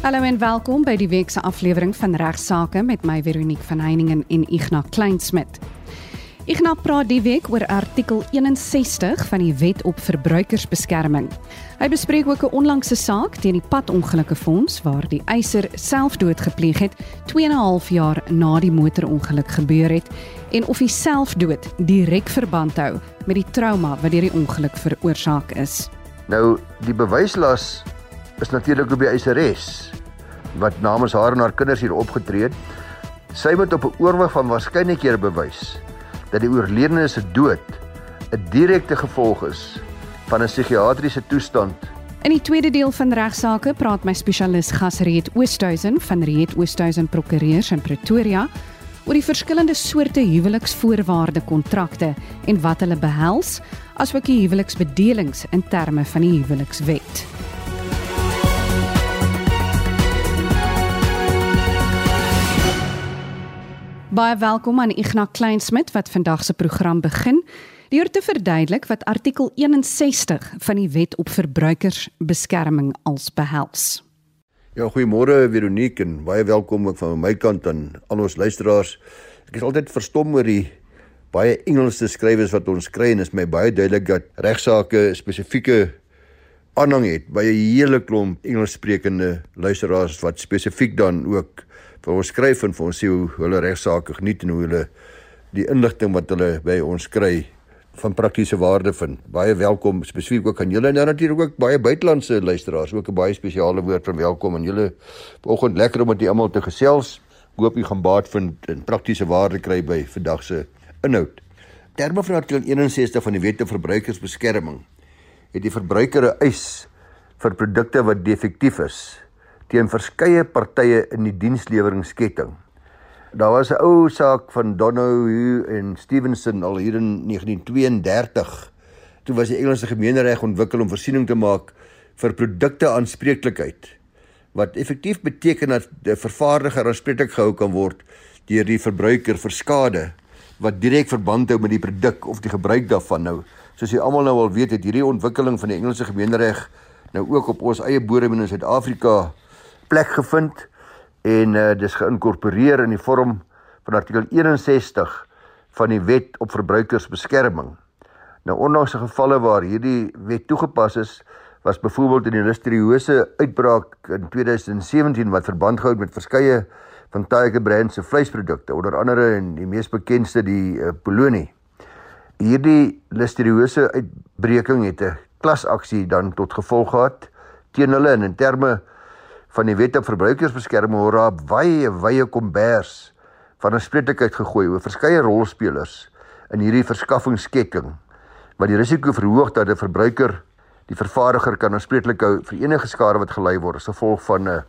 Hallo en welkom by die week se aflewering van Regsake met my Veronique van Heiningen en Ignas Kleinsmid. Ignas praat die week oor artikel 61 van die Wet op Verbruikersbeskerming. Hy bespreek ook 'n onlangse saak teen die Padongelukkefonds waar die eiser selfdood gepleeg het 2 en 'n half jaar na die motorongeluk gebeur het en of hy selfdood direk verband hou met die trauma wat deur die ongeluk veroorsaak is. Nou, die bewyslas is natuurlik op die eiseres wat namens haar en haar kinders hier opgetree het. Sy moet op 'n oorwig van waarskynlikhede bewys dat die oorledene se dood 'n direkte gevolg is van 'n psigiatriese toestand. In die tweede deel van regsaake praat my spesialis Gasreet Oosthuizen van Reet Oosthuizen Prokureurs in Pretoria oor die verskillende soorte huweliksvoorwaarde kontrakte en wat hulle behels, asook die huweliksbedelings in terme van die huwelikswet. Baie welkom aan Ignas Kleinsmid wat vandag se program begin. Deur te verduidelik wat artikel 61 van die Wet op Verbruikersbeskerming als behels. Ja, goeiemôre Veronique en baie welkom ook van my kant aan al ons luisteraars. Ek is altyd verstom oor die baie Engelse skrywers wat ons kry en is my baie duidelik dat regsaake spesifieke aanhang het by 'n hele klomp Engelssprekende luisteraars wat spesifiek dan ook vir ons skryf en vir ons sê hoe hulle regsaake geniet en hoe hulle die inligting wat hulle by ons kry van praktiese waarde vind. Baie welkom spesifiek ook aan julle en dan natuurlik ook baie buitelandse luisteraars. Ook 'n baie spesiale woord van welkom aan julle. Vanoggend lekker om met julle almal te gesels. Hoop jy gaan baat vind en praktiese waarde kry by vandag se inhoud. Terme van artikel 61 van die Wet op Verbruikersbeskerming het die verbruiker 'n eis vir produkte wat defektief is teen verskeie partye in die diensleweringsketting. Daar was 'n ou saak van Donohue en Stevenson al hier in 1932. Toe was die Engelse gemeenereg ontwikkel om voorsiening te maak vir produkte aanspreeklikheid wat effektief beteken dat 'n vervaardiger aanspreeklik gehou kan word deur die verbruiker vir skade wat direk verband hou met die produk of die gebruik daarvan nou. Soos jy almal nou al weet, het hierdie ontwikkeling van die Engelse gemeenereg nou ook op ons eie bodem in Suid-Afrika plek gevind en uh, dis geïnkorporeer in die vorm van artikel 61 van die Wet op Verbruikersbeskerming. Nou ondanks se gevalle waar hierdie wet toegepas is, was byvoorbeeld in die listeriose uitbraak in 2017 wat verband gehou met verskeie van Tiger Brands se vleisprodukte, onder andere en die mees bekendste die uh, Polony. Hierdie listeriose uitbreking het 'n klasaksie dan tot gevolg gehad teen hulle en in terme van die wet op verbruikersbeskerming hoor daar baie wye kombers. Van 'n spreeklikheid gegooi oor verskeie rolspelers in hierdie verskaffingsketting wat die risiko verhoog dat 'n verbruiker die vervaardiger kan aanspreeklik hou vir enige skade wat gelei word as gevolg van 'n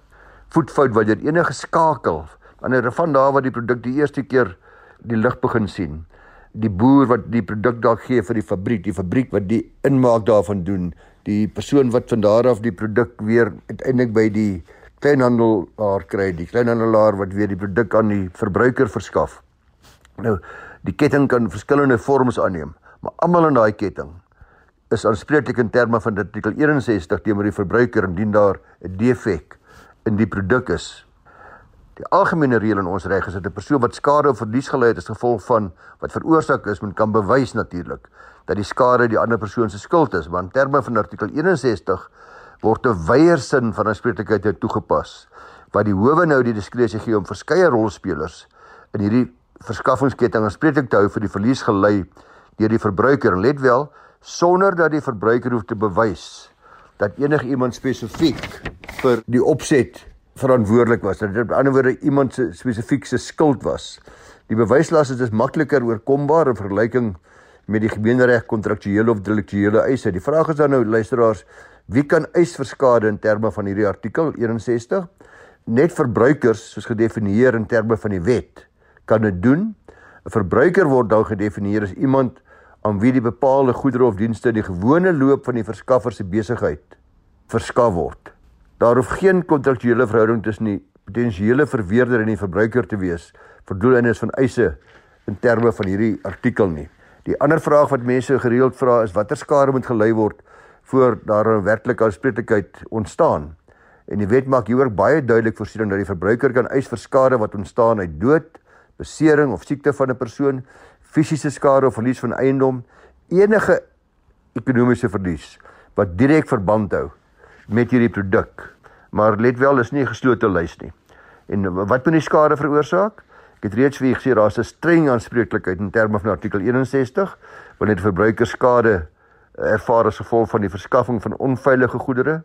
voetfout wat deur enige skakel wanneer van daar wat die produk die eerste keer die lig begin sien die boer wat die produk dalk gee vir die fabriek die fabriek wat die inmaak daarvan doen die persoon wat van daar af die produk weer uiteindelik by die kleinhandelaar kry, die kleinhandelaar wat weer die produk aan die verbruiker verskaf. Nou, die ketting kan verskillende vorms aanneem, maar almal in daai ketting is aanspreeklik in terme van artikel 61 teenoor die verbruiker indien daar 'n defek in die produk is. Die algemene reël in ons reg is dat 'n persoon wat skade of verlies gely het as gevolg van wat veroorsaak is, moet kan bewys natuurlik dat die skade die ander persoon se skuld is, want in terme van artikel 61 word 'n weiersin van aanspreeklikheid nou toegepas wat die howe nou die diskresie gee om verskeie rolspelers in hierdie verskaffingsketting aanspreeklik te hou vir die verlies gelei deur die verbruiker. Let wel, sonder dat die verbruiker hoef te bewys dat enige iemand spesifiek vir die opset verantwoordelik was. Dat dit op ander woorde iemand se spesifiek se skuld was. Die bewyslas is dus makliker oorkombaar in vergelyking met die gemeenereg kontraktuele of deliktuele eise. Die vraag is dan nou luisteraars, wie kan eis vir skade in terme van hierdie artikel 61? Net verbruikers soos gedefinieer in terme van die wet kan dit doen. 'n Verbruiker word dan gedefinieer as iemand aan wie die bepaalde goedere of dienste in die gewone loop van die verskaffer se besigheid verskaf word. Daar hoef geen kontraktuele verhouding tussen die potensiële verweerder en die verbruiker te wees vir doeleindes van eise in terme van hierdie artikel nie. Die ander vraag wat mense gereeld vra is watter skade moet gelei word voor daar 'n werklike aanspreeklikheid ontstaan. En die wet maak hier ook baie duidelik voorsiening dat die verbruiker kan eis vir skade wat ontstaan uit dood, besering of siekte van 'n persoon, fisiese skade of verlies van eiendom, enige ekonomiese verlies wat direk verband hou met hierdie produk. Maar let wel, dis nie 'n geslote lys nie. En wat moet die skade veroorsaak? Ek het reeds vir julle gesê daar's 'n streng aanspreeklikheid in terme van artikel 61 wanneer die verbruiker skade ervaar as gevolg van die verskaffing van onveilige goedere,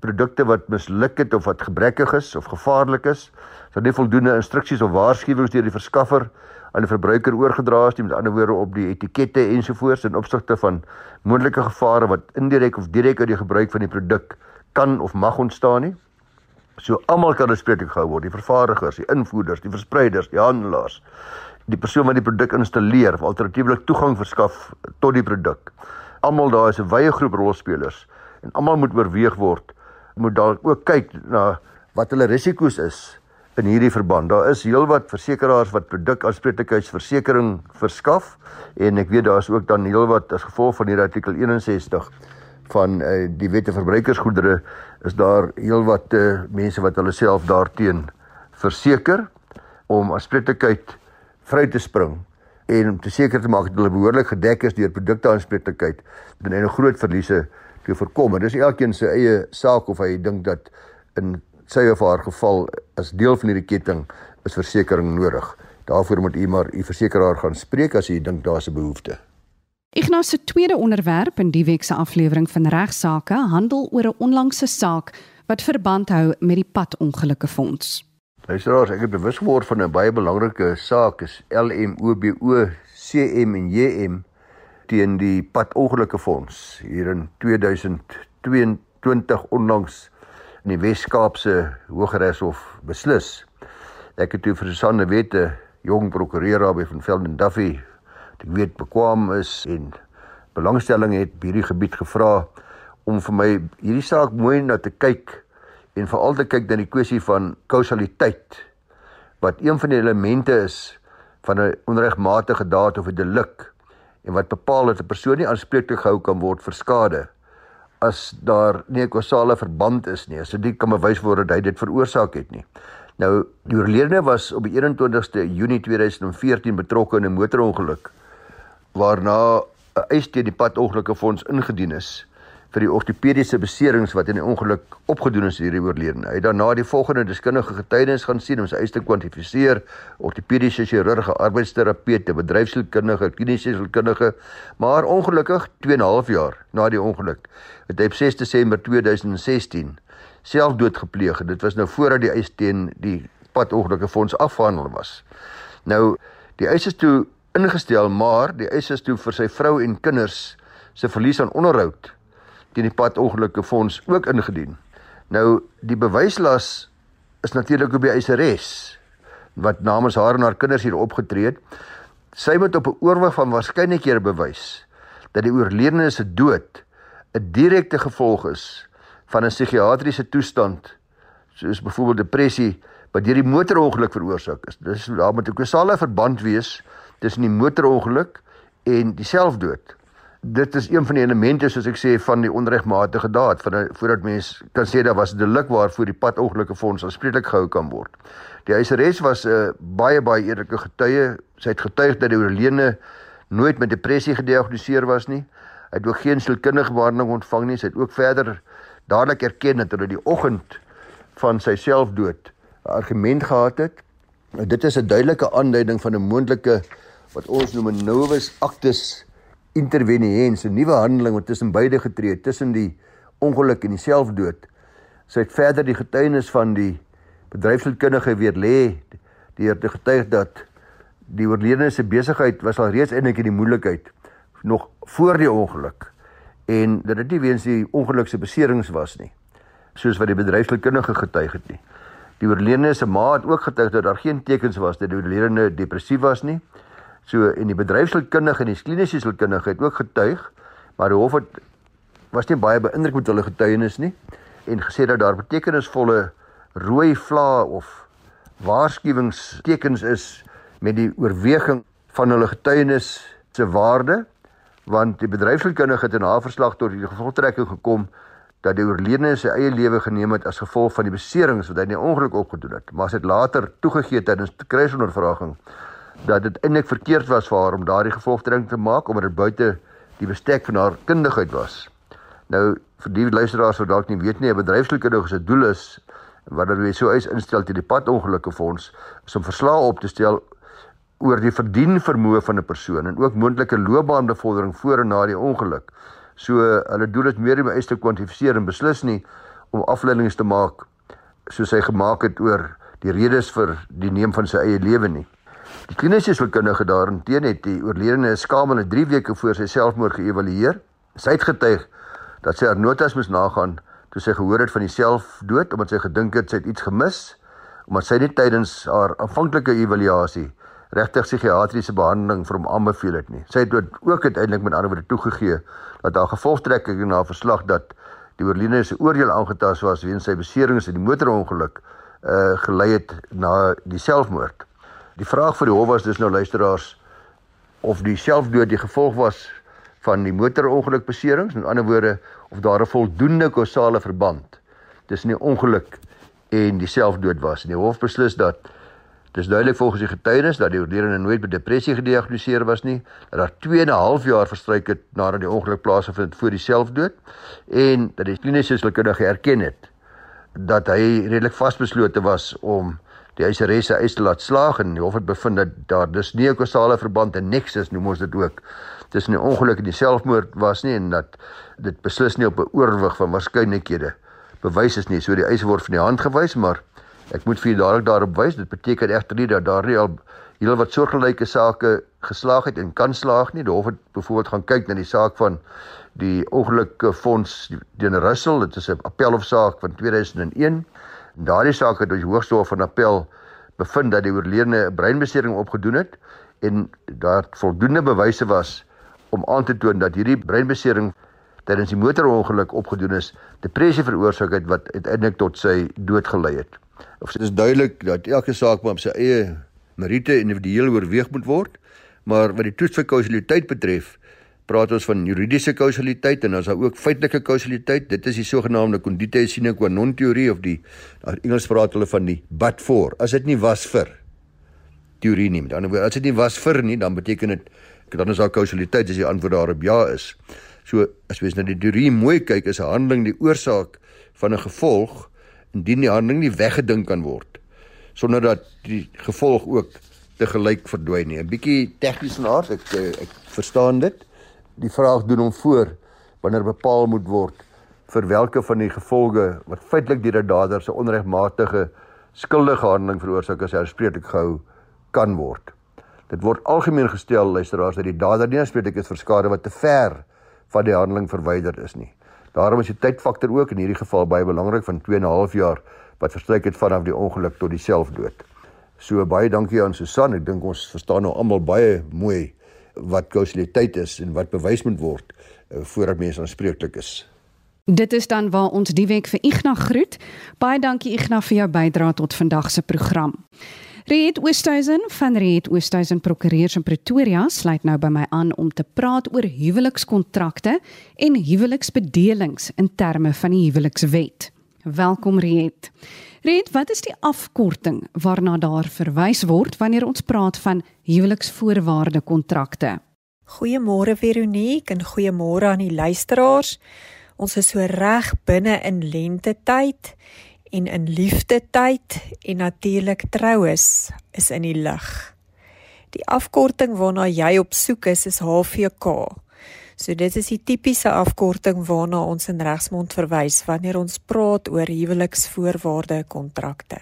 produkte wat misluk het of wat gebrekkig is of gevaarlik is, sal nie voldoende instruksies of waarskuwings deur die verskaffer aan die verbruiker oorgedra is nie, met ander woorde op die etikette ensovoorts in opsigte van moontlike gevare wat indirek of direk uit die gebruik van die produk kan of mag ontstaan nie. So almal kan aanspreeklik gehou word, die vervaardigers, die invoerders, die verspreiders, die handelaars, die persoon wat die produk installeer of alternatiefelik toegang verskaf tot die produk. Almal daar is 'n wye groep rolspelers en almal moet oorweeg word, moet daar ook kyk na wat hulle risiko's is in hierdie verband. Daar is heelwat versekerings wat produkaanspreeklikheidsversekering verskaf en ek weet daar is ook dan heelwat as gevolg van hierdie artikel 61 van uh, die wette verbruikersgoedere is daar heelwat uh, mense wat hulle self daarteen verseker om aanspreeklikheid vry te spring en om te seker te maak dat hulle behoorlik gedek is deur produkte aanspreeklikheid en 'n groot verliese te voorkom. En dis elkeen se eie saak of hy dink dat in sy of haar geval as deel van hierdie ketting is versekerings nodig. Daarvoor moet u maar u versekeraar gaan spreek as u dink daar's 'n behoefte. Ignas se tweede onderwerp in die week se aflewering van regsaake handel oor 'n onlangse saak wat verband hou met die padongelukke fonds. Luisteraars, ek het bewus geword van 'n baie belangrike saak is LMOBO CM en JM teen die padongelukke fonds hier in 2022 onlangs in die Wes-Kaapse Hooggeregshof beslis. Ek het toe vir Susanne Wette, jong prokureur daar by van Velden Duffy ek weet bekwam is en belangstelling het by hierdie gebied gevra om vir my hierdie saak mooi na te kyk en veral te kyk na die kwessie van kausaliteit wat een van die elemente is van 'n onregmatige daad of 'n delik en wat bepaal dat 'n persoon nie aanspreeklik gehou kan word vir skade as daar nie 'n kausale verband is nie. As dit kan bewys word dat hy dit veroorsaak het nie. Nou die oorledene was op die 21ste Junie 2014 betrokke in 'n motorongeluk waarna 'n eis teen die padongelukke fonds ingedien is vir die ortopediese beserings wat in die ongeluk opgedoen is hierdie oorledene. Hy het daarna die volgende deskundige getuienis gaan sien om sy eis te kwantifiseer: ortopediese chirurge, arbeidsterapeute, bedryfsielkundige, kliniese sielkundige. Maar ongelukkig 2 en 'n half jaar na die ongeluk het hy op 6 Desember 2016 selfdood gepleeg. Dit was nou voordat die eis teen die padongelukke fonds afhandel was. Nou die eis is toe ingestel, maar die eis is toe vir sy vrou en kinders se verlies aan onderhoud teen die padongelukke fonds ook ingedien. Nou die bewyslas is natuurlik op die eiseres wat namens haar en haar kinders hier opgetree het. Sy moet op 'n oorwig van waarskynlikhede bewys dat die oorledene se dood 'n direkte gevolg is van 'n psigiatriese toestand soos byvoorbeeld depressie wat deur die motorongeluk veroorsaak is. Dis daar moet 'n kausale verband wees tussen die motorongeluk en die selfdood. Dit is een van die elemente soos ek sê van die onregmatige daad van voordat mens kan sê daar was 'n delik waarvoor die padongelukke fonds aanspreeklik gehou kan word. Die eiseres was 'n uh, baie baie eerlike getuie. Sy het getuig dat die oorledene nooit met depressie gediagnoseer was nie. Hy het ook geen sielkundige behandeling ontvang nie. Sy het ook verder dadelik erken dat hulle die oggend van sy selfdood 'n argument gehad het. Dit is 'n duidelike aanduiding van 'n moontlike wat ons noem 'n novus actus interveniens, 'n nuwe handeling wat tussen beide getree het, tussen die ongeluk en die selfdood. Sy het verder die getuienis van die bedryfskundige weer lê deur te getuig dat die oorledene se besigheid was al reeds eintlik in die moeilikheid nog voor die ongeluk en dat dit nie weens die ongeluk se beserings was nie soos wat die bedryfskundige getuig het nie. Die oorledene se ma het ook getuig dat daar geen tekens was dat die oorledene depressief was nie. So en die bedryfskundige en die kliniese sielkundige het ook getuig, maar die hof het was nie baie beïndruk met hulle getuienis nie en gesê dat daar betekenisvolle rooi vlae of waarskuwingstekens is met die oorweging van hulle getuienis se waarde want die bedryfskundige het in haar verslag tot die gevolgtrekking gekom dat die oorledene sy eie lewe geneem het as gevolg van die beserings wat hy in die ongeluk opgedoen het, maar sy het later toegegee tydens kruisondervraging dat dit eintlik verkeerd was vir haar om daardie gevolgtrekking te maak omdat dit buite die bestek van haar kundigheid was. Nou vir die luisteraars wat dalk nie weet nie, 'n bedryfskundige se doel is wanneer jy so eens instel teen die padongelukke fonds is om verslae op te stel oor die verdien vermoë van 'n persoon en ook moontlike loopbaanbevordering voor en na die ongeluk. So hulle doel is meer om eers te kwantifiseer en beslis nie om afleidings te maak soos hy gemaak het oor die redes vir die neem van sy eie lewe nie. Die kliniese sielkundige daarteen het die oorledene skamele 3 weke voor sy selfmoord geëvalueer. Sy het getuig dat sy haar notas moes nagaan toe sy gehoor het van die selfdood omdat sy gedink het sy het iets gemis omdat sy net tydens haar aanvanklike evaluasie regtig psigiatriese behandeling vir hom aanbeveel het nie. Sy het ook uiteindelik met ander woorde toegegee dat daar gevolgtrekking na verslag dat die oorledene se oordeel aangetast was weens sy beserings in die motorongeluk uh gelei het na die selfmoord. Die vraag vir die hof was dus nou luisteraars of die selfdood die gevolg was van die motorongeluk beserings, met ander woorde of daar 'n voldoende kausale verband tussen die ongeluk en die selfdood was. En die hof beslis dat Dis duidelik volgens die getuienis dat die oorledene nooit met depressie gediagnoseer was nie, dat daar 2 en 'n half jaar verstryk het nadat die ongeluk plaasgevind het voor die selfdood en dat die kliniese sielkundige erken het dat hy redelik vasbeslote was om die eiseresse eis te laat slaag en die hof het bevind dat daar dis nie 'n kausale verband en nexus noem ons dit ook tussen die ongeluk en die selfmoord was nie en dat dit beslis nie op 'n oorwig van waarskynlikhede bewys is nie. So die eis word van die hand gewys, maar Ek moet vir julle dadelik daarop wys, dit beteken egter nie dat daar nie al heelwat soortgelyke sake geslaag het en kan slaag nie. Die hof het byvoorbeeld gaan kyk na die saak van die ongelukkige fonds teen Russell, dit is 'n appelhofsaak van 2001. En daardie saak het die Hoogste Hof van Appel bevind dat die oorledene 'n breinbesering opgedoen het en daar voldoende bewyse was om aan te toon dat hierdie breinbesering tydens die motorongeluk opgedoen is, depressie veroorsaak het wat uiteindelik tot sy dood gelei het. Of dit is duidelik dat elke saak maar op sy eie meriete individueel oorweeg moet word, maar wat die toets vir kausaliteit betref, praat ons van juridiese kausaliteit en dan is daar ook feitelike kausaliteit. Dit is die sogenaamde condite sine qua non teorie of die in Engels praat hulle van die but for. As dit nie was vir teorie nie, dan as dit nie was vir nie, dan beteken dit dan is daar kausaliteit as die antwoord daarop ja is. So as jy na die teorie mooi kyk, is 'n handeling die oorsaak van 'n gevolg indien die handeling nie weggedink kan word sonder dat die gevolg ook te gelyk verdwyn nie. 'n Bietjie tegnies van aard, ek eh, ek verstaan dit. Die vraag doen hom voor wanneer bepaal moet word vir watter van die gevolge wat feitelik deur 'n dader se onregmatige skuldige handeling veroorsaak as herspreeklik gehou kan word. Dit word algemeen gestel luisteraars dat die dader nie aanspreeklik is vir skade wat te ver van die handeling verwyder is nie. Daarom is die tydfaktor ook in hierdie geval baie belangrik van 2 en 'n half jaar wat verstryk het vanaf die ongeluk tot die selfdood. So baie dankie aan Susan. Ek dink ons verstaan nou almal baie mooi wat kausaliteit is en wat bewys moet word uh, voordat mense aanspreeklik is. Dit is dan waar ons die week vir Ignas groet. Baie dankie Ignas vir jou bydrae tot vandag se program. Reed Oosthuizen van Reed Oosthuizen Prokureurs in Pretoria sluit nou by my aan om te praat oor huwelikskontrakte en huweliksbedelings in terme van die huwelikswet. Welkom Reed. Reed, wat is die afkorting waarna daar verwys word wanneer ons praat van huweliksvoorwaarde kontrakte? Goeiemôre Veronique en goeiemôre aan die luisteraars. Ons is so reg binne in lente tyd en in liefde tyd en natuurlik troues is in die lig. Die afkorting waarna jy op soek is is HVK. So dit is die tipiese afkorting waarna ons in regsmond verwys wanneer ons praat oor huweliksvoorwaarde kontrakte.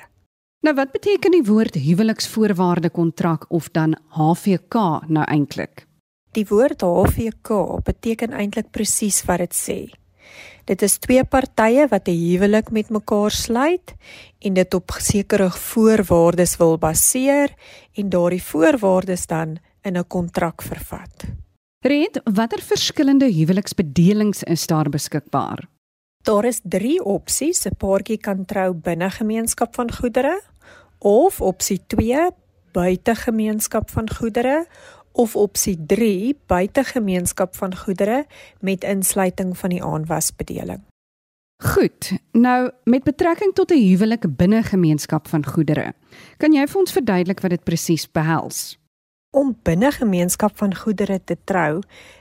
Nou wat beteken die woord huweliksvoorwaarde kontrak of dan HVK nou eintlik? Die woord HVK beteken eintlik presies wat dit sê. Dit is twee partye wat 'n huwelik met mekaar sluit en dit op sekere voorwaardes wil baseer en daardie voorwaardes dan in 'n kontrak vervat. Red, watter verskillende huweliksbedelings is daar beskikbaar? Daar is 3 opsies. 'n Paartjie kan trou binne gemeenskap van goedere of opsie 2 buite gemeenskap van goedere of opsie 3 buite gemeenskap van goedere met insluiting van die aanwasbedeling. Goed. Nou met betrekking tot 'n huwelik binne gemeenskap van goedere, kan jy vir ons verduidelik wat dit presies behels? Om binne gemeenskap van goedere te trou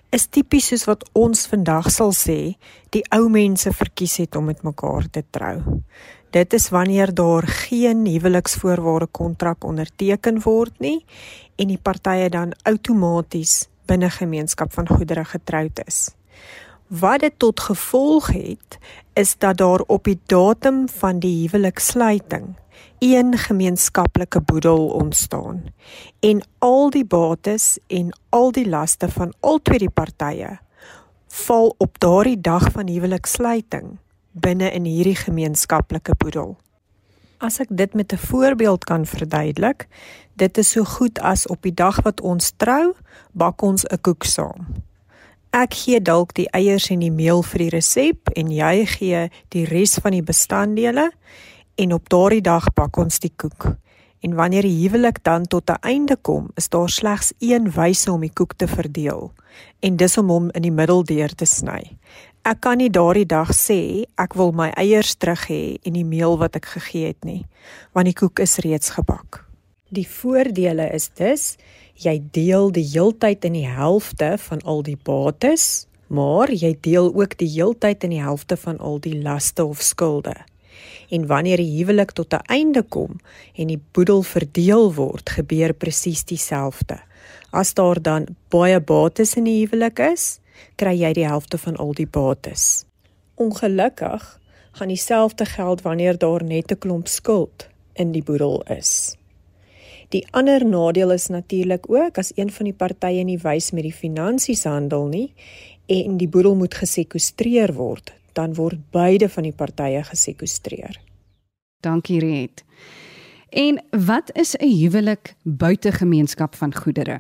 is tipies soos wat ons vandag sal sê, die ou mense verkies het om met mekaar te trou. Dit is wanneer daar geen huweliksvoorwaarde kontrak onderteken word nie en die partye dan outomaties binne gemeenskap van goedere getroud is. Wat dit tot gevolg het, is dat daar op die datum van die huweliksluiting een gemeenskaplike boedel ontstaan en al die bates en al die laste van al twee die partye val op daardie dag van huweliksluiting binne in hierdie gemeenskaplike boedel. As ek dit met 'n voorbeeld kan verduidelik, dit is so goed as op die dag wat ons trou, bak ons 'n koek saam. Ek gee dalk die eiers en die meel vir die resep en jy gee die res van die bestanddele en op daardie dag bak ons die koek. En wanneer die huwelik dan tot 'n einde kom, is daar slegs een wyse om die koek te verdeel en dis om hom in die middel deur te sny. Ek kan nie daardie dag sê ek wil my eiers terug hê en die meel wat ek gegee het nie, want die koek is reeds gebak. Die voordele is dus jy deel die heeltyd in die helfte van al die bates, maar jy deel ook die heeltyd in die helfte van al die laste of skulde. En wanneer die huwelik tot 'n einde kom en die boedel verdeel word, gebeur presies dieselfde. As daar dan baie bates in die huwelik is, kry jy die helfte van al die bates. Ongelukkig gaan dieselfde geld wanneer daar net 'n klomp skuld in die boedel is. Die ander nadeel is natuurlik ook as een van die partye nie wys met die finansies handel nie en die boedel moet gesekwestreer word, dan word beide van die partye gesekwestreer. Dankie Riet. En wat is 'n huwelik buite gemeenskap van goedere?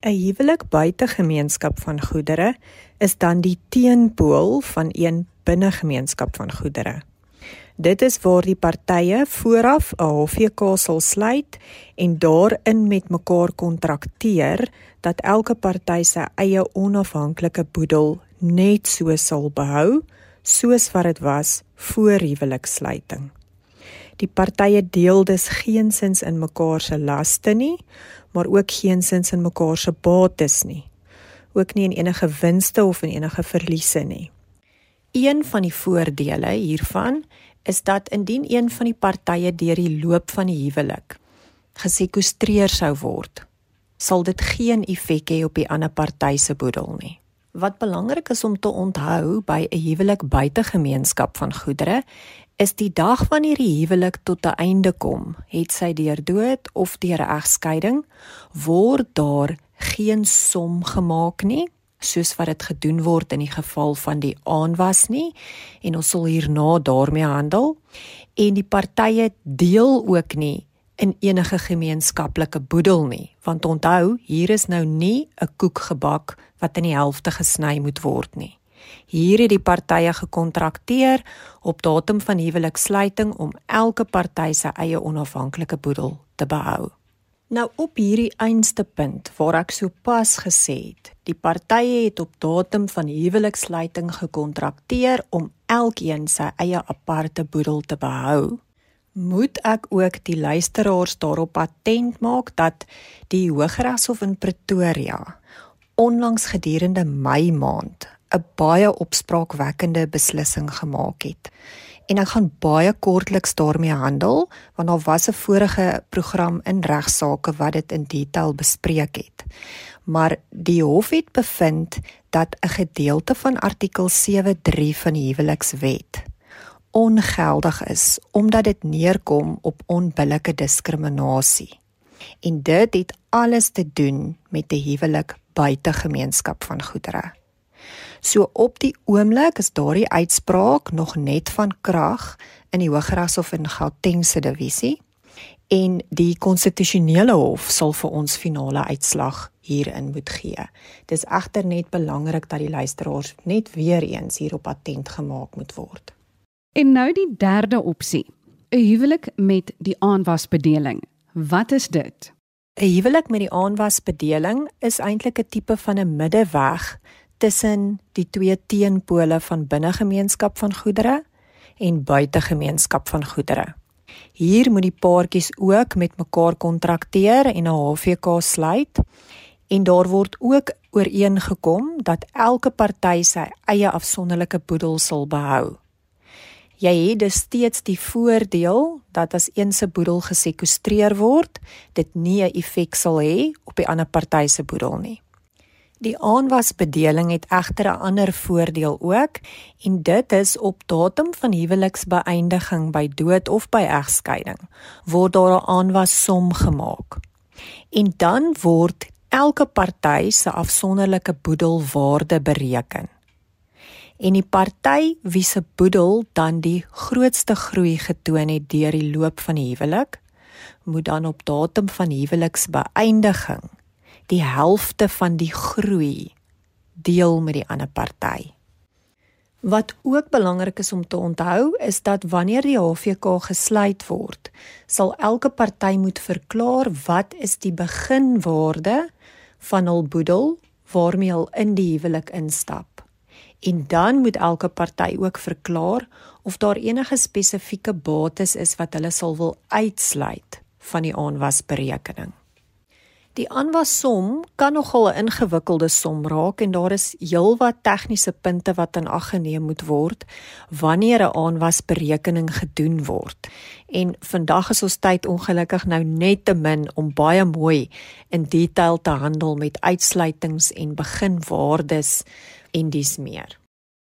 'n Huwelik buite gemeenskap van goedere is dan die teenpool van een binne gemeenskap van goedere. Dit is waar die partye vooraf 'n HVK sal sluit en daarin met mekaar kontrakteer dat elke party sy eie onafhanklike boedel net so sal behou soos wat dit was voor huweliksluiting. Die partye deel dus geensins in mekaar se laste nie, maar ook geensins in mekaar se bates nie. Ook nie in enige winste of in enige verliese nie. Een van die voordele hiervan is dat indien een van die partye deur die loop van die huwelik gesekwestreer sou word, sal dit geen effek hê op die ander party se boedel nie. Wat belangrik is om te onthou by 'n huwelik buite gemeenskap van goedere, is die dag wanneer die huwelik tot 'n einde kom, het sy deur dood of deur egskeiding, word daar geen som gemaak nie, soos wat dit gedoen word in die geval van die aanwas nie, en ons sal hierna daarmee handel, en die partye deel ook nie in enige gemeenskaplike boedel nie, want onthou, hier is nou nie 'n koek gebak wat in die helfte gesny moet word nie. Hier het die partye gekontrakteer op datum van huweliksluiting om elke party se eie onafhanklike boedel te behou. Nou op hierdie einste punt waar ek sopas gesê het, die partye het op datum van huweliksluiting gekontrakteer om elkeen sy eie aparte boedel te behou. Moet ek ook die luisteraars daarop attent maak dat die Hooggeregshof in Pretoria onlangs gedurende Mei maand 'n baie opspraakwekkende beslissing gemaak het. En ek gaan baie kortliks daarmee handel want daar was 'n vorige program in regsaake wat dit in detail bespreek het. Maar die hof het bevind dat 'n gedeelte van artikel 7.3 van die huwelikswet ongeldig is omdat dit neerkom op onbillike diskriminasie. En dit het alles te doen met 'n huwelik buite gemeenskap van goedere. So op die oomblik is daardie uitspraak nog net van krag in die Hooggeregshof in Gauteng se divisie en die konstitusionele hof sal vir ons finale uitslag hierin moet gee. Dis egter net belangrik dat die luisteraars net weer eens hierop attent gemaak moet word. En nou die derde opsie. 'n Huwelik met die aanwasbedeling. Wat is dit? 'n Huwelik met die aanwasbedeling is eintlik 'n tipe van 'n middeweg tussen die twee teenpole van binnegemeenskap van goedere en buitegemeenskap van goedere. Hier moet die paartjies ook met mekaar kontrakteer en 'n HVK sluit en daar word ook ooreengekom dat elke party sy eie afsonderlike boedel sal behou. Jy het dus steeds die voordeel dat as een se boedel gesekwestreer word, dit nie 'n effek sal hê op die ander party se boedel nie. Die aanwasbedeling het egter 'n ander voordeel ook en dit is op datum van huweliksbeëindiging by dood of by egskeiding word daar 'n aanwassom gemaak. En dan word elke party se afsonderlike boedelwaarde bereken. En die party wie se boedel dan die grootste groei getoon het deur die loop van die huwelik, moet dan op datum van huweliksbeëindiging die helfte van die groei deel met die ander party. Wat ook belangrik is om te onthou is dat wanneer die HVK gesluit word, sal elke party moet verklaar wat is die beginwaarde van hul boedel waarmee hulle in die huwelik instap. En dan moet elke party ook verklaar of daar enige spesifieke bates is wat hulle sal wil uitsluit van die aanwasberekening. Die aanwassom kan nogal 'n ingewikkelde som raak en daar is heelwat tegniese punte wat in ag geneem moet word wanneer 'n aanwasberekening gedoen word. En vandag is ons tyd ongelukkig nou net te min om baie mooi in detail te handel met uitsluitings en beginwaardes en dis meer.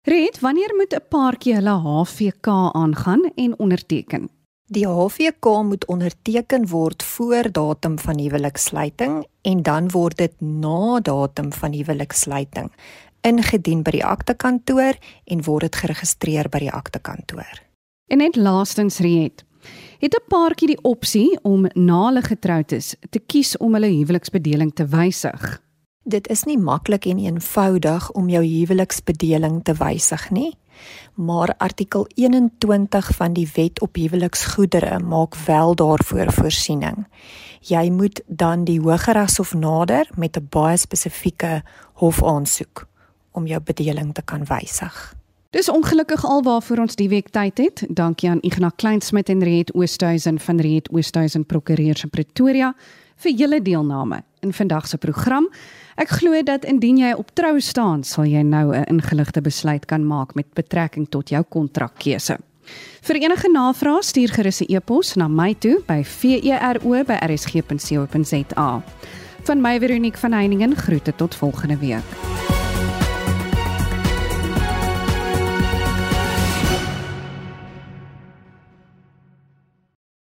Red, wanneer moet 'n paartjie hulle HVK aangaan en onderteken? Die HVK moet onderteken word voor datum van huweliksluiting en dan word dit na datum van huweliksluiting ingedien by die aktekantoor en word dit geregistreer by die aktekantoor. En net laastens Riet, het 'n paartjie die opsie om na hulle getroud is te kies om hulle huweliksbedeling te wysig. Dit is nie maklik en eenvoudig om jou huweliksbedeling te wysig nie maar artikel 21 van die wet op huweliksgoedere maak wel daarvoor voorsiening. Jy moet dan die Hooggeregshof nader met 'n baie spesifieke hofaansoek om jou bedeling te kan wysig. Dis ongelukkig alwaarvoor ons die week tyd het. Dankie aan Ignas Kleinsmid en Riet Oosthuizen van Riet Oosthuizen Prokureurs in Pretoria vir julle deelname in vandag se program. Ek glo dat indien jy op trou staan, sal jy nou 'n ingeligte besluit kan maak met betrekking tot jou kontrakkeuse. Vir enige navrae stuur gerus 'n e-pos na my toe by vero@rsg.co.za. Van my Veronique van Heiningen groete tot volgende week.